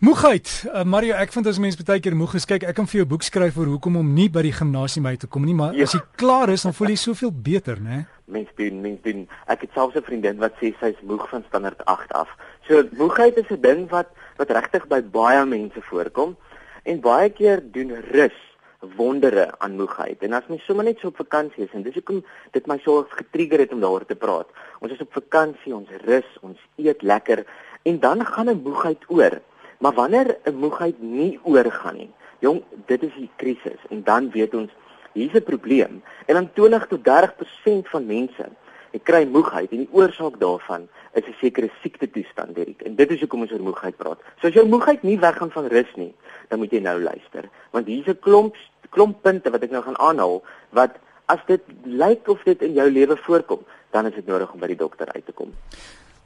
Moegheid. Uh, Mario, ek vind as mens baie keer moeg is, kyk, ek kan vir jou boek skryf oor hoekom om nie by die gimnasium uit te kom nie, maar ja. as jy klaar is, dan voel jy soveel beter, né? Mens doen, mens doen. Ek het selfs 'n vriendin wat sê sy's moeg van standaard 8 af. So moegheid is 'n ding wat wat regtig by baie mense voorkom en baie keer doen rus wondere aan moegheid. En as mens sommer net so op vakansie is en dis hoekom dit my so getrigger het om daaroor te praat. Ons is op vakansie, ons rus, ons eet lekker en dan gaan 'n moegheid oor. Maar wanneer 'n moegheid nie oorgaan nie, jong, dit is die krisis en dan weet ons hier's 'n probleem. En dan 20 tot 30% van mense, ek kry moegheid en die oorsaak daarvan is 'n sekere siekte toestand, Derek. En dit is hoekom ons oor moegheid praat. So as jou moegheid nie weggaan van rus nie, dan moet jy nou luister, want hier's 'n klomp klomp punte wat ek nou gaan aanhaal wat as dit lyk of dit in jou lewe voorkom, dan is dit nodig om by die dokter uit te kom.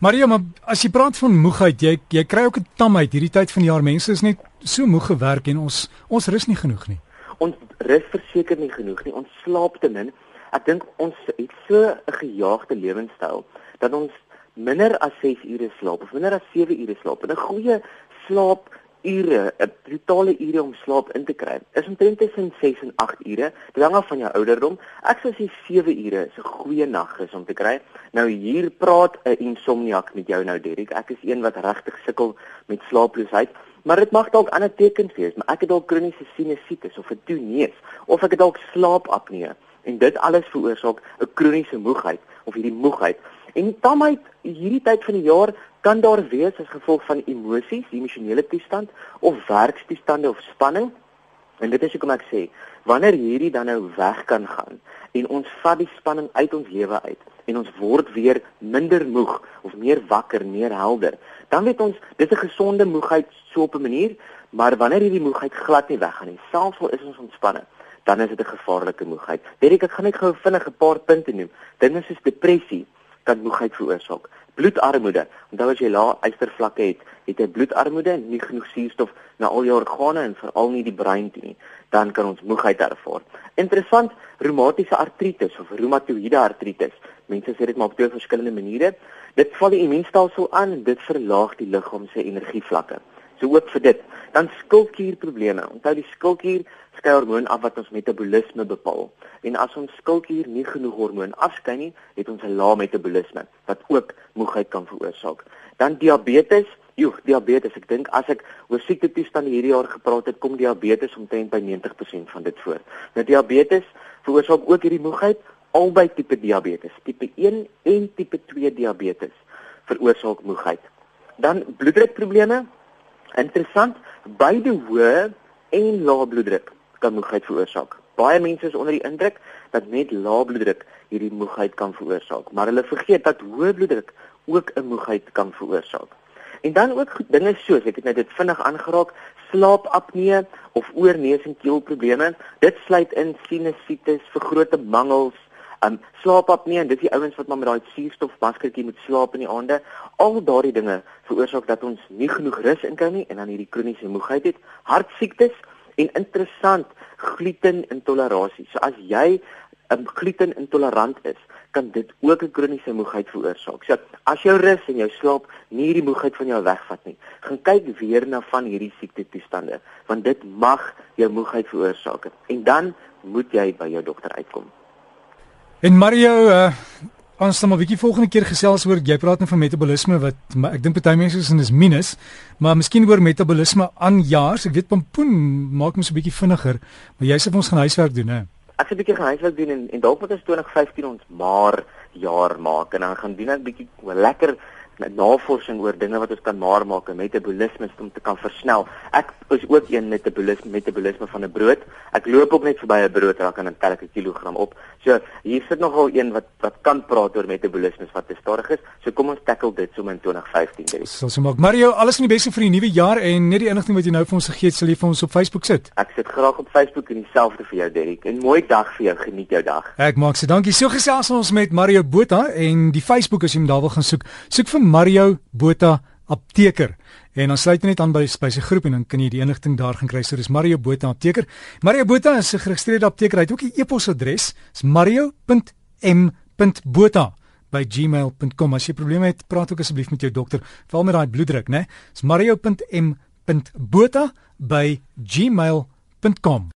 Maria, maar as jy praat van moegheid, jy jy kry ook 'n tamheid hierdie tyd van die jaar. Mense is net so moeg gewerk en ons ons rus nie genoeg nie. Ons rus verseker nie genoeg nie. Ons slaap te min. Ek dink ons het so 'n gejaagde lewenstyl dat ons minder as 6 ure slaap of minder as 7 ure slaap. En 'n goeie slaap ure, 'n totale ure om slaap in te kry. Is omtrent tussen 6 en 8 ure, hang af van jou ouderdom. Ek sou sê 7 ure is 'n goeie nag is om te kry. Nou hier praat 'n insomniak met jou nou Derek. Ek is een wat regtig sukkel met slaaploosheid. Maar dit mag dalk ander tekens wees, maar ek het dalk kroniese sinusitis of 'n toeneus of ek het dalk slaapapnee en dit alles veroorsaak 'n kroniese moegheid of hierdie moegheid. En tamheid hierdie tyd van die jaar kan daar wees as gevolg van emosies, emosionele toestand of werkstoestande of spanning. En dit is hoekom ek sê, wanneer hierdie dan nou weg kan gaan en ons vat die spanning uit ons lewe uit en ons word weer minder moeg of meer wakker, meer helder, dan weet ons dis 'n gesonde moegheid so op 'n manier, maar wanneer hierdie moegheid glad nie weggaan nie, selfs al is ons ontspanne, dan is dit 'n gevaarlike moegheid. Weet ek, ek gaan net gou vinnig 'n paar punte noem. Dinge soos depressie kan moegheid veroorsaak bloedarmoede. Onthou as jy lae ystervlakke het, het jy bloedarmoede en nie genoeg suurstof na al jou organe en veral nie die brein toe nie, dan kan ons moegheid ervaar. Interessant, reumatiese artritis of reumatoïde artritis. Mense sê dit maar op twee verskillende maniere. Dit val die immuunstelsel aan en dit verlaag die liggaam se energievlakke. So ook vir dit. Dan skildklierprobleme. Onthou die skildklier skei hormoon af wat ons metabolisme bepaal. En as ons skildklier nie genoeg hormoon afskei nie, het ons 'n lae metabolisme wat ook moegheid kan veroorsaak. Dan diabetes. Joe, diabetes. Ek dink as ek oor siekte toestande hierdie jaar gepraat het, kom diabetes omtrent by 90% van dit voor. Nou diabetes veroorsaak ook hierdie moegheid albei tipe diabetes, tipe 1 en tipe 2 diabetes veroorsaak moegheid. Dan bloeddrukprobleme. Interessant, beide hoë en lae bloeddruk kan moegheid veroorsaak. Baie mense is onder die indruk dat net lae bloeddruk hierdie moegheid kan veroorsaak, maar hulle vergeet dat hoë bloeddruk ook 'n moegheid kan veroorsaak. En dan ook dinge soos ek het net dit vinnig aangeraak, slaapapnee of oor neus en keelprobleme. Dit sluit in sinusitis, vergrote mangels, um slaapapnee en dit is die ouens wat maar met daai suurstofmaskertjie moet slaap in die aande. Al daardie dinge veroorsaak dat ons nie genoeg rus inkry nie en dan hierdie kroniese moegheid het, hartsiektes en interessant glutenintoleransie. So as jy um, glutenintolerant is, kan dit ook 'n kroniese moegheid veroorsaak. So as jou rus en jou slaap nie hierdie moegheid van jou wegvat nie, gaan kyk weer na van hierdie siekte toestande, want dit mag jou moegheid veroorsaak. En dan moet jy by jou dokter uitkom. En Mario, uh ons sal maar 'n bietjie volgende keer gesels oor jy praat net nou van metabolisme wat ek dink party mense is en is minus, maar miskien oor metabolisme aan jaars. Ek weet pompoen maak mens 'n bietjie vinniger, maar jy sê ons gaan huiswerk doen, hè. Ek sê 'n bietjie huiswerk doen en en dalk moet ons 2015 ons maar jaar maak en dan gaan doen 'n bietjie lekker navorsing oor dinge wat ons kan maak en metabolisme om te kan versnel. Ek is ook een metabolisme metabolisme van 'n brood. Ek loop ook net verby 'n brood en dan kan ek tel 'n kilogram op. So hier sit nogal een wat wat kan praat oor metabolisme wat te stadig is. So kom ons tackle dit sommer in 2015 dit. So so maak Mario alles van die beste vir die nuwe jaar en net die inligting wat jy nou vir ons gegee het, sal jy vir ons op Facebook sit. Ek sit graag op Facebook en dieselfde vir jou Derrick. 'n Mooi dag vir jou. Geniet jou dag. Ek maak se dankie. So gesels ons met Mario Botha en die Facebook as jy hom daar wil gaan soek. Soek vir Mario Botha apteker en dan sluit jy net aan by by sy groep en dan kan jy die inligting daar gaan kry. So dis Mario Botha apteker. Mario Botha is 'n geregistreerde apteker. Hy het ook 'n e-posadres. Dis mario.m.botha@gmail.com. As jy probleme het, praat ook asseblief met jou dokter, veral met daai bloeddruk, né? Dis mario.m mario.botha@gmail.com